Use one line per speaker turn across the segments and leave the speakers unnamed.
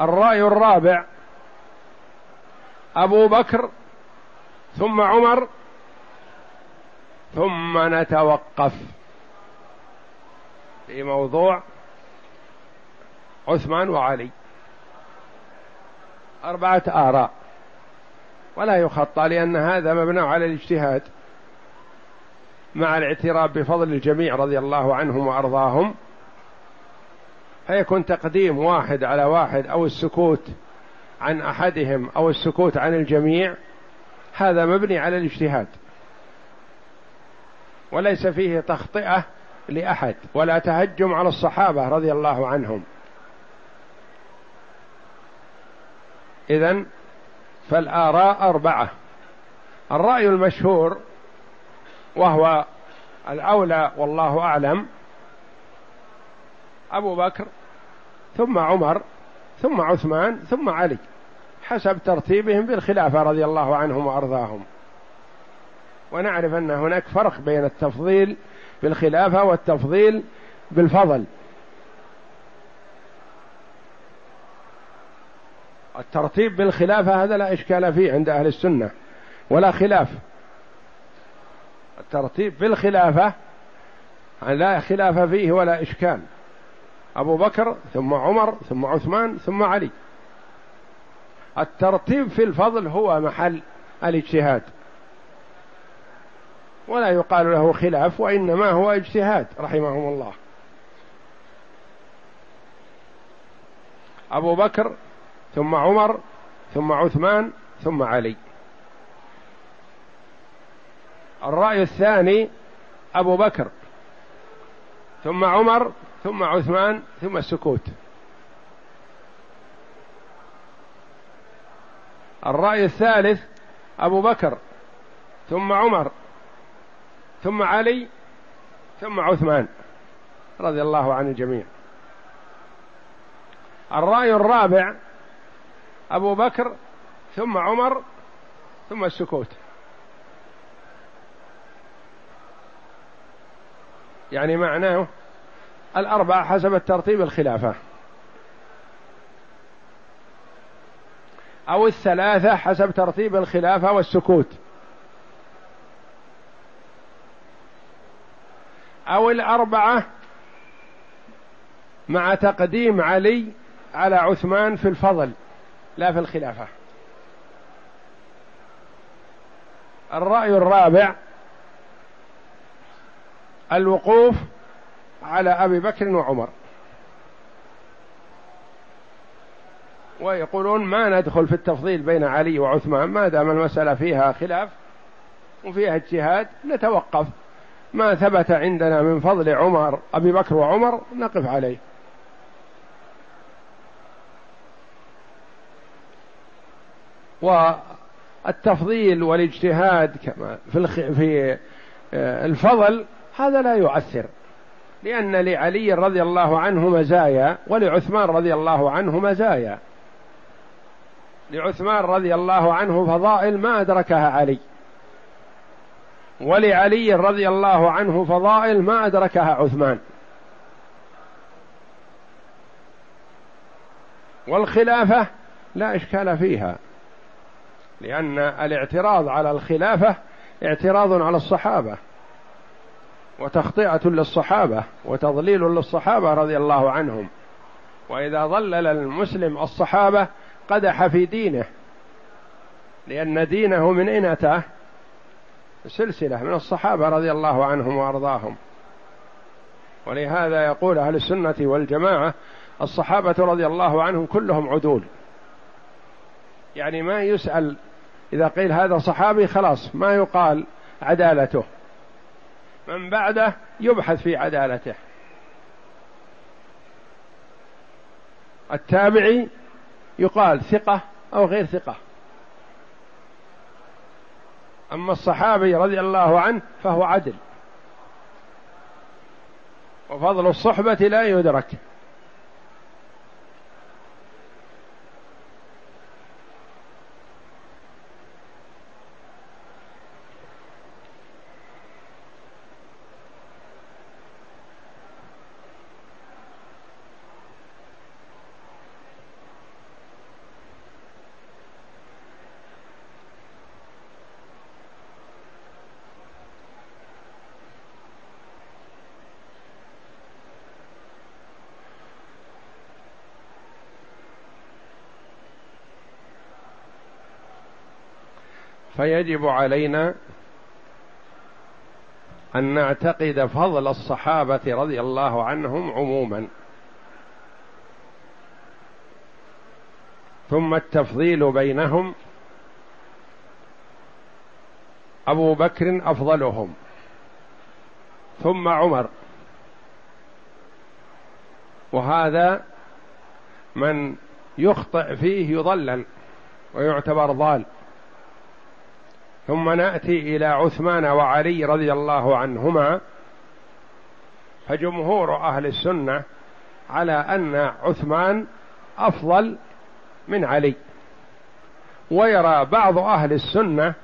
الرأي الرابع أبو بكر ثم عمر ثم نتوقف في موضوع عثمان وعلي. أربعة آراء. ولا يخطى لأن هذا مبنى على الاجتهاد مع الاعتراف بفضل الجميع رضي الله عنهم وأرضاهم. فيكون تقديم واحد على واحد أو السكوت عن أحدهم أو السكوت عن الجميع هذا مبني على الاجتهاد. وليس فيه تخطئة لأحد ولا تهجم على الصحابة رضي الله عنهم. إذن فالآراء أربعة. الرأي المشهور وهو الأولى والله أعلم أبو بكر ثم عمر ثم عثمان ثم علي حسب ترتيبهم بالخلافة رضي الله عنهم وأرضاهم. ونعرف أن هناك فرق بين التفضيل بالخلافة والتفضيل بالفضل. الترتيب بالخلافة هذا لا إشكال فيه عند أهل السنة ولا خلاف. الترتيب بالخلافة لا خلاف فيه ولا إشكال. أبو بكر ثم عمر ثم عثمان ثم علي. الترتيب في الفضل هو محل الاجتهاد. ولا يقال له خلاف وإنما هو اجتهاد رحمهم الله. أبو بكر ثم عمر ثم عثمان ثم علي. الرأي الثاني أبو بكر ثم عمر ثم عثمان ثم السكوت. الرأي الثالث أبو بكر ثم عمر ثم علي ثم عثمان رضي الله عن الجميع. الرأي الرابع أبو بكر ثم عمر ثم السكوت. يعني معناه الأربعة حسب الترتيب الخلافة. أو الثلاثة حسب ترتيب الخلافة والسكوت. أو الأربعة مع تقديم علي على عثمان في الفضل لا في الخلافة. الرأي الرابع الوقوف على أبي بكر وعمر. ويقولون ما ندخل في التفضيل بين علي وعثمان ما دام المسألة فيها خلاف وفيها اجتهاد نتوقف. ما ثبت عندنا من فضل عمر أبي بكر وعمر نقف عليه. والتفضيل والاجتهاد كما في في آه، الفضل هذا لا يؤثر. لأن لعلي رضي الله عنه مزايا ولعثمان رضي الله عنه مزايا. لعثمان رضي الله عنه فضائل ما أدركها علي. ولعلي رضي الله عنه فضائل ما أدركها عثمان. والخلافة لا إشكال فيها لأن الاعتراض على الخلافة اعتراض على الصحابة. وتخطئة للصحابة وتضليل للصحابة رضي الله عنهم. وإذا ضلل المسلم الصحابة قدح في دينه لأن دينه من أتاه؟ سلسلة من الصحابة رضي الله عنهم وأرضاهم. ولهذا يقول أهل السنة والجماعة الصحابة رضي الله عنهم كلهم عدول. يعني ما يسأل إذا قيل هذا صحابي خلاص ما يقال عدالته. من بعده يبحث في عدالته. التابعي يقال ثقة أو غير ثقة. أما الصحابي رضي الله عنه فهو عدل. وفضل الصحبة لا يدرك. فيجب علينا أن نعتقد فضل الصحابة رضي الله عنهم عموما. ثم التفضيل بينهم. أبو بكر أفضلهم. ثم عمر. وهذا من يخطئ فيه يضلل ويعتبر ضال. ثم نأتي إلى عثمان وعلي رضي الله عنهما فجمهور أهل السنة على أن عثمان أفضل من علي. ويرى بعض أهل السنة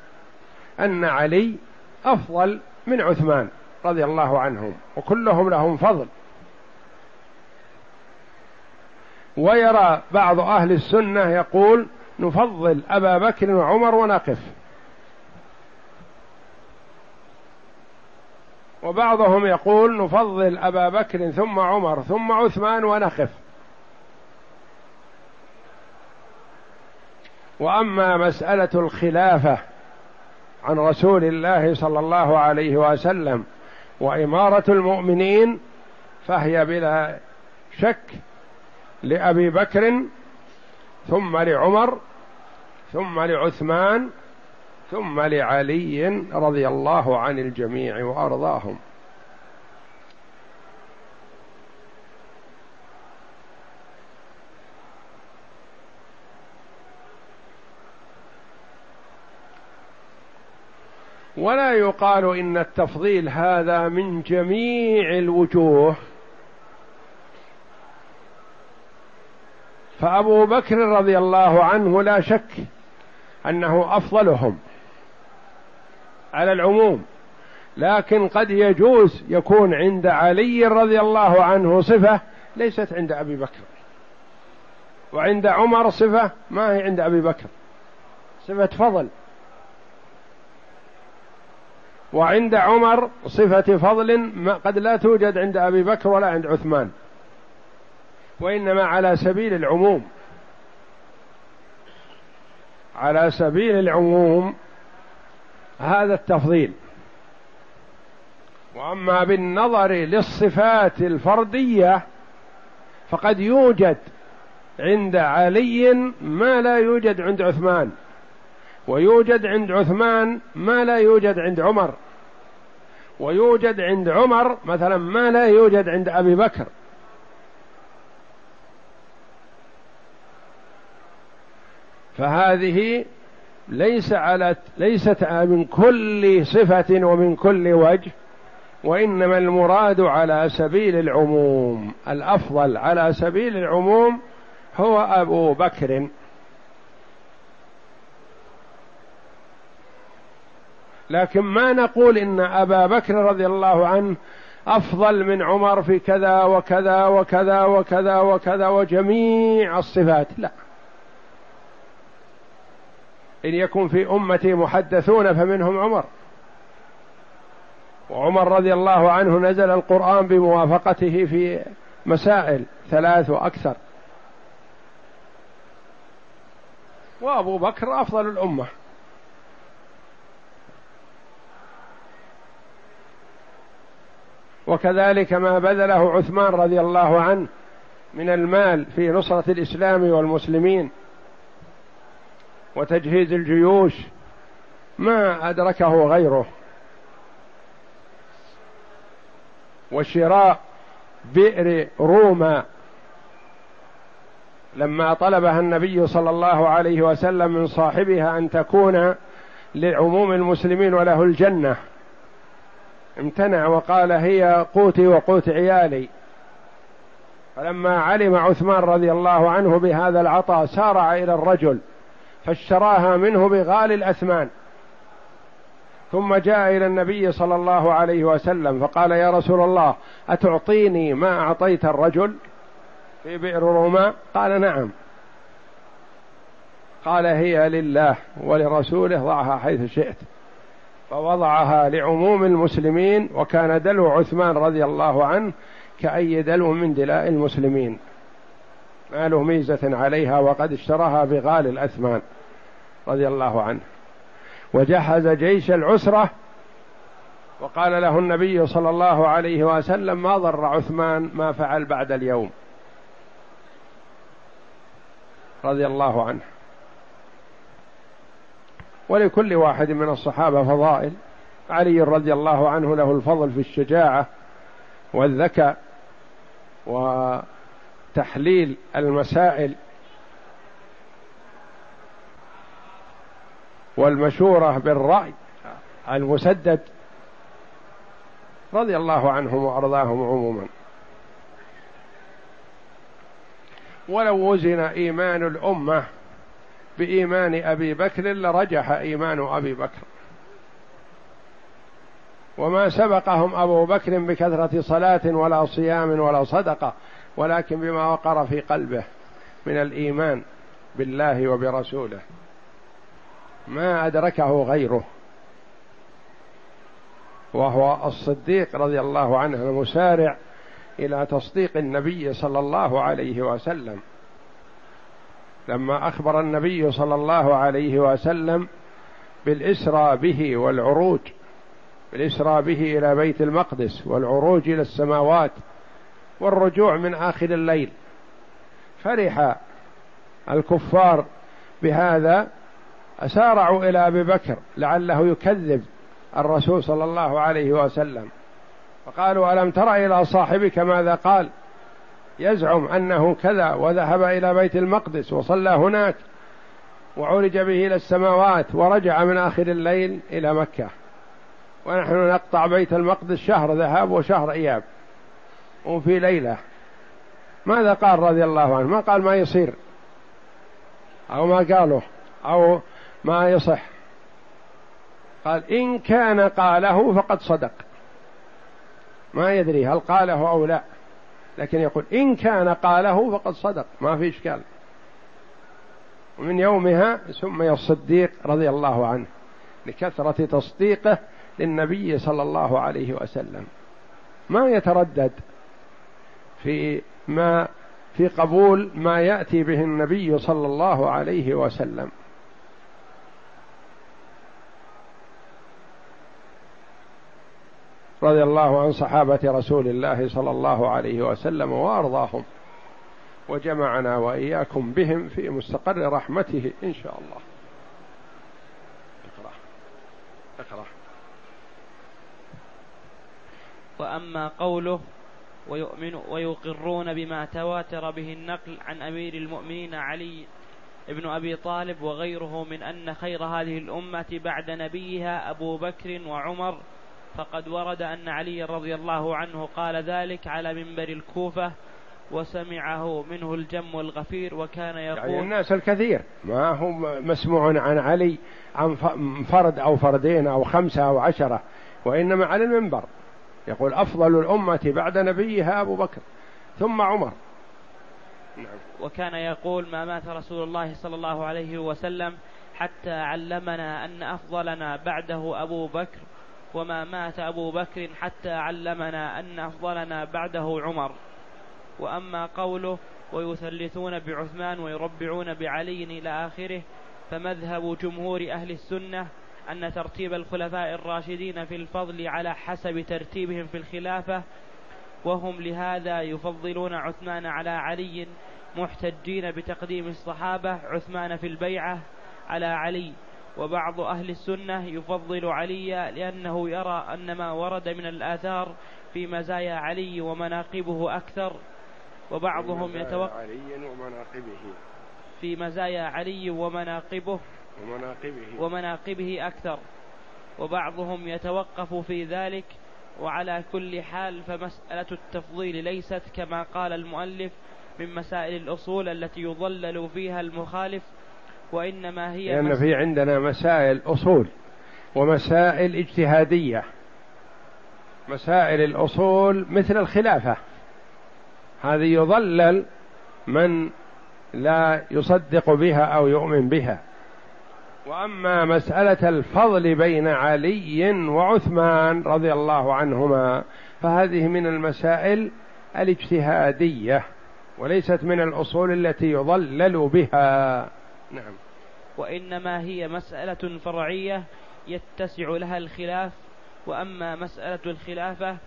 أن علي أفضل من عثمان رضي الله عنهم وكلهم لهم فضل. ويرى بعض أهل السنة يقول نفضل أبا بكر وعمر ونقف. وبعضهم يقول نفضل أبا بكر ثم عمر ثم عثمان ونقف. وأما مسألة الخلافة عن رسول الله صلى الله عليه وسلم وإمارة المؤمنين فهي بلا شك لأبي بكر ثم لعمر ثم لعثمان ثم لعلي رضي الله عن الجميع وأرضاهم. ولا يقال إن التفضيل هذا من جميع الوجوه. فأبو بكر رضي الله عنه لا شك أنه أفضلهم. على العموم. لكن قد يجوز يكون عند علي رضي الله عنه صفة ليست عند أبي بكر. وعند عمر صفة ما هي عند أبي بكر. صفة فضل. وعند عمر صفة فضل قد لا توجد عند أبي بكر ولا عند عثمان. وإنما على سبيل العموم. على سبيل العموم هذا التفضيل. وأما بالنظر للصفات الفردية فقد يوجد عند علي ما لا يوجد عند عثمان ويوجد عند عثمان ما لا يوجد عند عمر ويوجد عند عمر مثلا ما لا يوجد عند أبي بكر. فهذه ليس على ليست من كل صفة ومن كل وجه وإنما المراد على سبيل العموم. الأفضل على سبيل العموم هو أبو بكر. لكن ما نقول إن أبا بكر رضي الله عنه أفضل من عمر في كذا وكذا وكذا وكذا وكذا وجميع الصفات. لا. إن يكن في أمتي محدثون فمنهم عمر. وعمر رضي الله عنه نزل القرآن بموافقته في مسائل ثلاث وأكثر. وأبو بكر أفضل الأمة. وكذلك ما بذله عثمان رضي الله عنه من المال في نصرة الإسلام والمسلمين. وتجهيز الجيوش ما أدركه غيره. وشراء بئر روما لما طلبها النبي صلى الله عليه وسلم من صاحبها أن تكون لعموم المسلمين وله الجنة. امتنع وقال هي قوتي وقوت عيالي. فلما علم عثمان رضي الله عنه بهذا العطاء سارع إلى الرجل. فاشتراها منه بغالي الأثمان. ثم جاء إلى النبي صلى الله عليه وسلم فقال يا رسول الله أتعطيني ما أعطيت الرجل في بئر روما قال نعم. قال هي لله ولرسوله ضعها حيث شئت. فوضعها لعموم المسلمين وكان دلو عثمان رضي الله عنه كأي دلو من دلاء المسلمين. ما له ميزة عليها وقد اشتراها بغالي الأثمان. رضي الله عنه. وجهز جيش العسرة وقال له النبي صلى الله عليه وسلم ما ضر عثمان ما فعل بعد اليوم. رضي الله عنه. ولكل واحد من الصحابة فضائل. علي رضي الله عنه له الفضل في الشجاعة والذكاء وتحليل المسائل والمشورة بالرأي المسدد رضي الله عنهم وأرضاهم عموما. ولو وزن إيمان الأمة بإيمان أبي بكر لرجح إيمان أبي بكر. وما سبقهم أبو بكر بكثرة صلاة ولا صيام ولا صدقة ولكن بما وقر في قلبه من الإيمان بالله وبرسوله. ما أدركه غيره. وهو الصديق رضي الله عنه المسارع إلى تصديق النبي صلى الله عليه وسلم. لما أخبر النبي صلى الله عليه وسلم بالإسرى به والعروج بالإسرى به إلى بيت المقدس والعروج إلى السماوات والرجوع من آخر الليل فرح الكفار بهذا أسارعوا إلى أبي بكر لعله يكذب الرسول صلى الله عليه وسلم. فقالوا ألم تر إلى صاحبك ماذا قال؟ يزعم أنه كذا وذهب إلى بيت المقدس وصلى هناك وعرج به إلى السماوات ورجع من آخر الليل إلى مكة. ونحن نقطع بيت المقدس شهر ذهاب وشهر إياب وفي ليلة. ماذا قال رضي الله عنه؟ ما قال ما يصير. أو ما قاله. أو ما يصح. قال إن كان قاله فقد صدق. ما يدري هل قاله أو لا. لكن يقول إن كان قاله فقد صدق. ما في إشكال. ومن يومها سمي الصديق رضي الله عنه لكثرة تصديقه للنبي صلى الله عليه وسلم. ما يتردد في ما في قبول ما يأتي به النبي صلى الله عليه وسلم. رضي الله عن صحابة رسول الله صلى الله عليه وسلم وأرضاهم. وجمعنا وإياكم بهم في مستقر رحمته إن شاء الله. اقرأ. اقرأ.
وأما قوله ويؤمن ويقرون بما تواتر به النقل عن أمير المؤمنين علي ابن أبي طالب وغيره من أن خير هذه الأمة بعد نبيها أبو بكر وعمر فقد ورد أن علي رضي الله عنه قال ذلك على منبر الكوفة وسمعه منه الجم الغفير وكان يقول
يعني الناس الكثير. ما هو مسموع عن علي عن فرد أو فردين أو خمسة أو عشرة وإنما على المنبر. يقول أفضل الأمة بعد نبيها أبو بكر ثم عمر.
نعم. وكان يقول ما مات رسول الله صلى الله عليه وسلم حتى علمنا أن أفضلنا بعده أبو بكر وما مات أبو بكر حتى علمنا أن أفضلنا بعده عمر. وأما قوله ويثلثون بعثمان ويربعون بعلي إلى آخره فمذهب جمهور أهل السنة أن ترتيب الخلفاء الراشدين في الفضل على حسب ترتيبهم في الخلافة وهم لهذا يفضلون عثمان على علي محتجين بتقديم الصحابة عثمان في البيعة على علي. وبعض أهل السنة يفضل علي لأنه يرى أن ما ورد من الآثار في مزايا علي ومناقبه أكثر وبعضهم يتوقف
علي ومناقبه.
في مزايا علي ومناقبه
ومناقبه.
ومناقبه أكثر وبعضهم يتوقف في ذلك وعلى كل حال فمسألة التفضيل ليست كما قال المؤلف من مسائل الأصول التي يضلل فيها المخالف وإنما هي
لأن في عندنا مسائل أصول ومسائل اجتهادية. مسائل الأصول مثل الخلافة. هذه يضلل من لا يصدق بها أو يؤمن بها. وأما مسألة الفضل بين علي وعثمان رضي الله عنهما فهذه من المسائل الاجتهادية وليست من الأصول التي يضلل بها. نعم.
وإنما هي مسألة فرعية يتسع لها الخلاف وأما مسألة الخلافة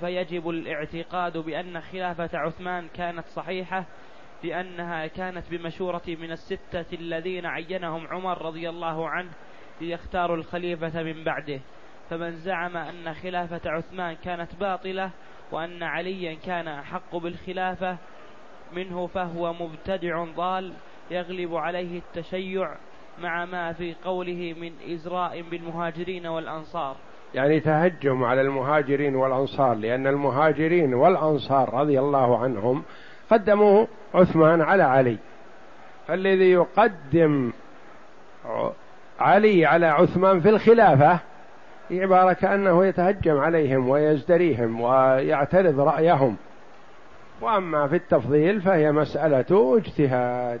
فيجب الاعتقاد بأن خلافة عثمان كانت صحيحة لأنها كانت بمشورة من الستة الذين عينهم عمر رضي الله عنه ليختاروا الخليفة من بعده. فمن زعم أن خلافة عثمان كانت باطلة وأن عليا كان أحق بالخلافة منه فهو مبتدع ضال يغلب عليه التشيع مع ما في قوله من إزراء بالمهاجرين والأنصار.
يعني تهجم على المهاجرين والأنصار لأن المهاجرين والأنصار رضي الله عنهم قدموا عثمان على علي. فالذي يقدم علي على عثمان في الخلافة عبارة كأنه يتهجم عليهم ويزدريهم ويعترض رأيهم. وأما في التفضيل فهي مسألة اجتهاد.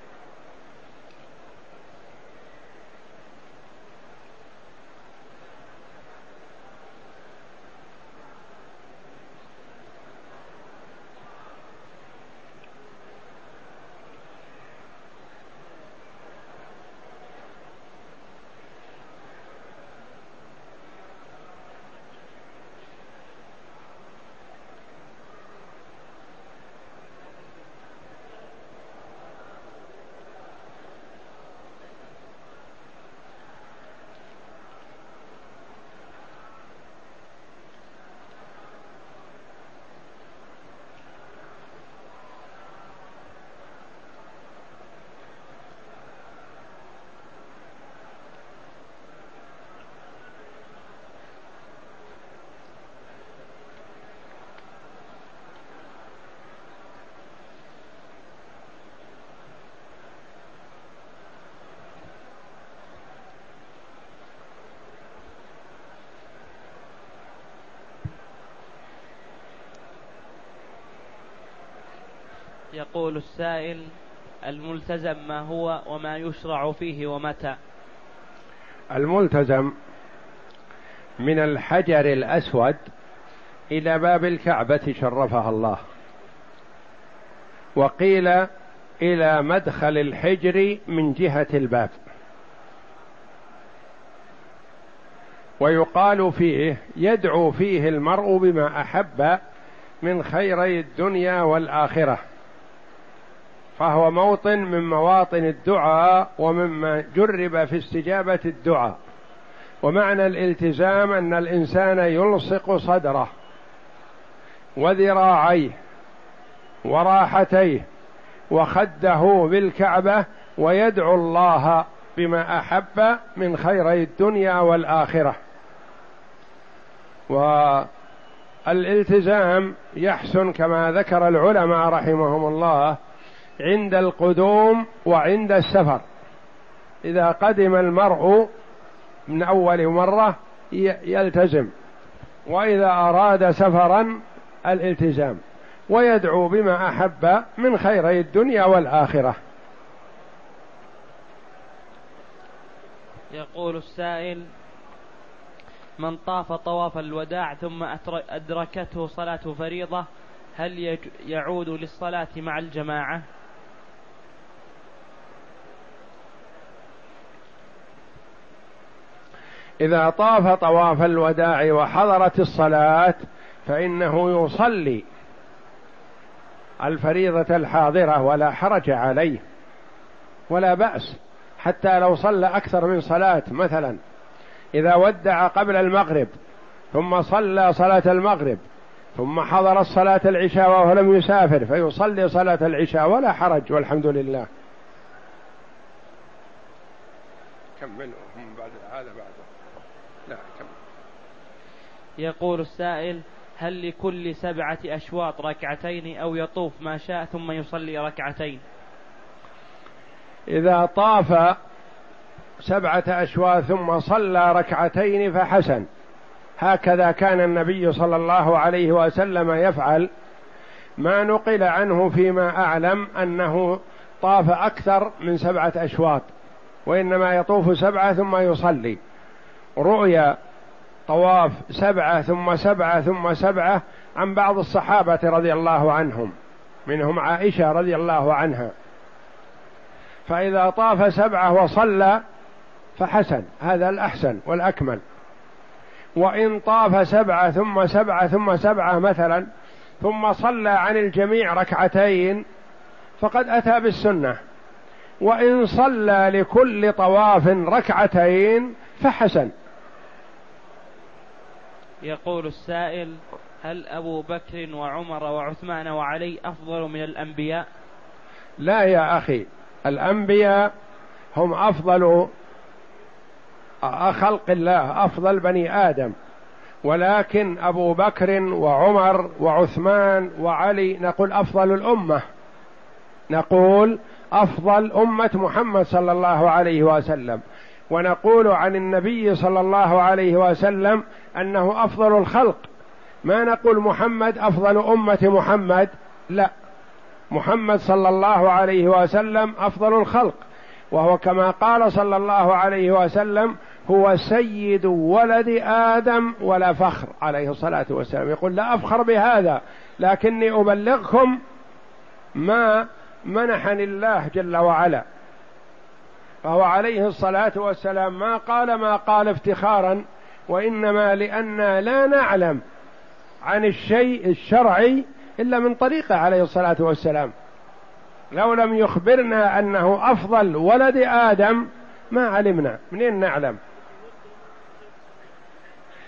يقول السائل الملتزم ما هو وما يشرع فيه ومتى؟
الملتزم من الحجر الأسود إلى باب الكعبة شرفها الله. وقيل إلى مدخل الحجر من جهة الباب. ويقال فيه يدعو فيه المرء بما أحب من خيري الدنيا والآخرة. فهو موطن من مواطن الدعاء ومما جرب في استجابة الدعاء. ومعنى الالتزام أن الإنسان يلصق صدره وذراعيه وراحتيه وخده بالكعبة ويدعو الله بما أحب من خيري الدنيا والآخرة. والالتزام يحسن كما ذكر العلماء رحمهم الله عند القدوم وعند السفر. إذا قدم المرء من أول مرة يلتزم. وإذا أراد سفرا الالتزام. ويدعو بما أحب من خيري الدنيا والآخرة.
يقول السائل من طاف طواف الوداع ثم أدركته صلاة فريضة هل يعود للصلاة مع الجماعة؟
إذا طاف طواف الوداع وحضرت الصلاة فإنه يصلي الفريضة الحاضرة ولا حرج عليه ولا بأس حتى لو صلى أكثر من صلاة مثلا إذا ودع قبل المغرب ثم صلى صلاة المغرب ثم حضر الصلاه العشاء وهو لم يسافر فيصلي صلاة العشاء ولا حرج والحمد لله. كم منهم بعد هذا بعد
يقول السائل هل لكل سبعة أشواط ركعتين أو يطوف ما شاء ثم يصلي ركعتين؟
إذا طاف سبعة أشواط ثم صلى ركعتين فحسن. هكذا كان النبي صلى الله عليه وسلم يفعل. ما نقل عنه فيما أعلم أنه طاف أكثر من سبعة أشواط وإنما يطوف سبعة ثم يصلي. رؤيا طواف سبعة ثم سبعة ثم سبعة عن بعض الصحابة رضي الله عنهم. منهم عائشة رضي الله عنها. فإذا طاف سبعة وصلى فحسن هذا الأحسن والأكمل. وإن طاف سبعة ثم سبعة ثم سبعة مثلا ثم صلى عن الجميع ركعتين فقد أتى بالسنة. وإن صلى لكل طواف ركعتين فحسن.
يقول السائل هل أبو بكر وعمر وعثمان وعلي أفضل من الأنبياء؟
لا يا أخي الأنبياء هم أفضل خلق الله أفضل بني آدم. ولكن أبو بكر وعمر وعثمان وعلي نقول أفضل الأمة. نقول أفضل أمة محمد صلى الله عليه وسلم. ونقول عن النبي صلى الله عليه وسلم أنه أفضل الخلق. ما نقول محمد أفضل أمة محمد؟ لا. محمد صلى الله عليه وسلم أفضل الخلق. وهو كما قال صلى الله عليه وسلم هو سيد ولد آدم ولا فخر عليه الصلاة والسلام. يقول لا أفخر بهذا لكني أبلغكم ما منحني الله جل وعلا. فهو عليه الصلاة والسلام ما قال ما قال افتخارا وإنما لأننا لا نعلم عن الشيء الشرعي إلا من طريقه عليه الصلاة والسلام. لو لم يخبرنا أنه أفضل ولد آدم ما علمنا. منين نعلم؟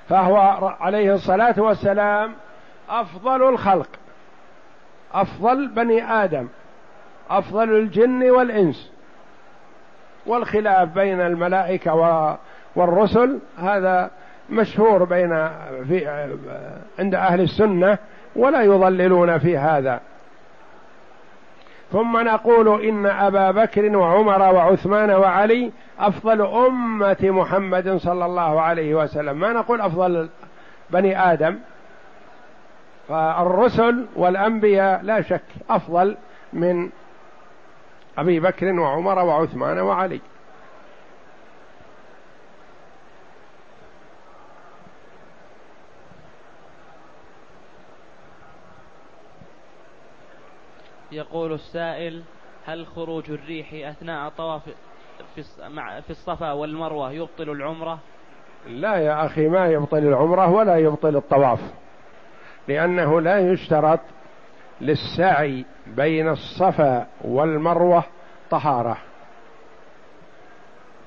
فهو عليه الصلاة والسلام أفضل الخلق أفضل بني آدم أفضل الجن والإنس. والخلاف بين الملائكة والرسل هذا مشهور بين في عند أهل السنة ولا يضللون في هذا. ثم نقول إن أبا بكر وعمر وعثمان وعلي أفضل أمة محمد صلى الله عليه وسلم. ما نقول أفضل بني آدم. فالرسل والأنبياء لا شك أفضل من أبي بكر وعمر وعثمان وعلي.
يقول السائل هل خروج الريح أثناء طواف في الصفا والمروة يبطل العمرة؟
لا يا أخي ما يبطل العمرة ولا يبطل الطواف لأنه لا يشترط للسعي بين الصفا والمروة طهارة.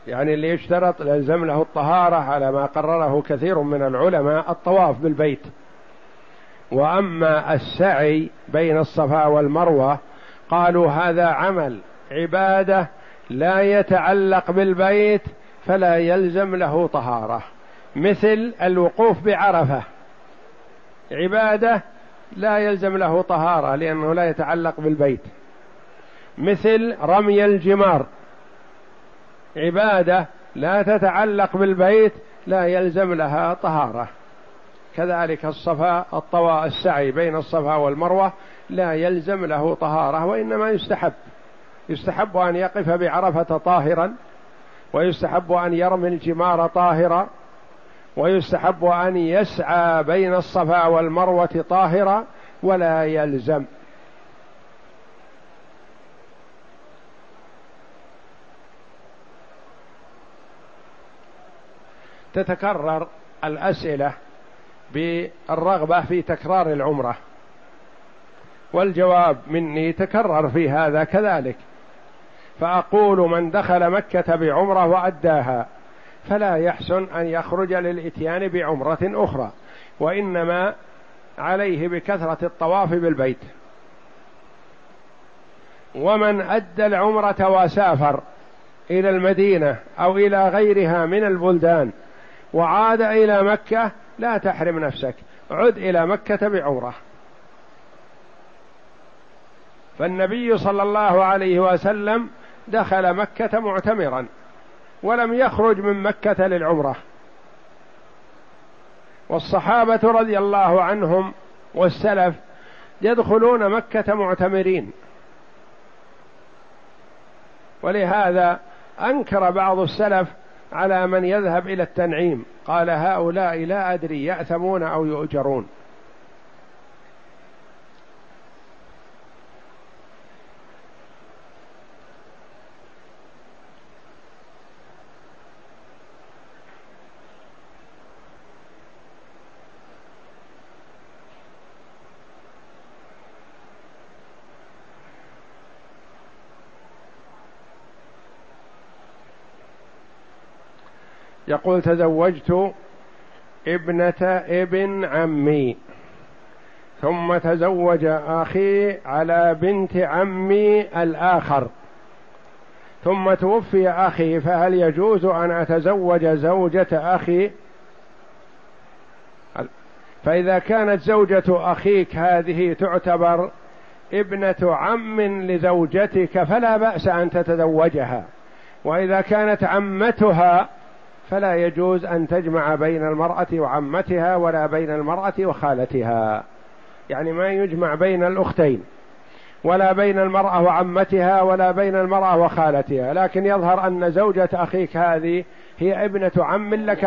يعني اللي يشترط لازم له الطهارة على ما قرره كثير من العلماء الطواف بالبيت. وأما السعي بين الصفا والمروة قالوا هذا عمل عبادة لا يتعلق بالبيت فلا يلزم له طهارة. مثل الوقوف بعرفة. عبادة لا يلزم له طهارة لأنه لا يتعلق بالبيت. مثل رمي الجمار. عبادة لا تتعلق بالبيت لا يلزم لها طهارة. كذلك الصفا الطواء السعي بين الصفا والمروة لا يلزم له طهارة وإنما يستحب. يستحب أن يقف بعرفة طاهرا ويستحب أن يرمي الجمار طاهرا ويستحب أن يسعى بين الصفا والمروة طاهرا ولا يلزم. تتكرر الأسئلة بالرغبة في تكرار العمرة والجواب مني تكرر في هذا كذلك. فأقول من دخل مكة بعمرة وأداها. فلا يحسن أن يخرج للإتيان بعمرة أخرى وإنما عليه بكثرة الطواف بالبيت. ومن أدى العمرة وسافر إلى المدينة أو إلى غيرها من البلدان وعاد إلى مكة لا تحرم نفسك عد إلى مكة بعمرة. فالنبي صلى الله عليه وسلم دخل مكة معتمرا. ولم يخرج من مكة للعمرة. والصحابة رضي الله عنهم والسلف يدخلون مكة معتمرين. ولهذا أنكر بعض السلف على من يذهب إلى التنعيم. قال هؤلاء لا أدري يأثمون أو يؤجرون. يقول تزوجت ابنة ابن عمي ثم تزوج أخي على بنت عمي الآخر. ثم توفي أخي فهل يجوز أن أتزوج زوجة أخي؟ فإذا كانت زوجة أخيك هذه تعتبر ابنة عم لزوجتك فلا بأس أن تتزوجها. وإذا كانت عمتها فلا يجوز أن تجمع بين المرأة وعمتها ولا بين المرأة وخالتها. يعني ما يجمع بين الأختين ولا بين المرأة وعمتها ولا بين المرأة وخالتها. لكن يظهر أن زوجة أخيك هذه هي ابنة عم لك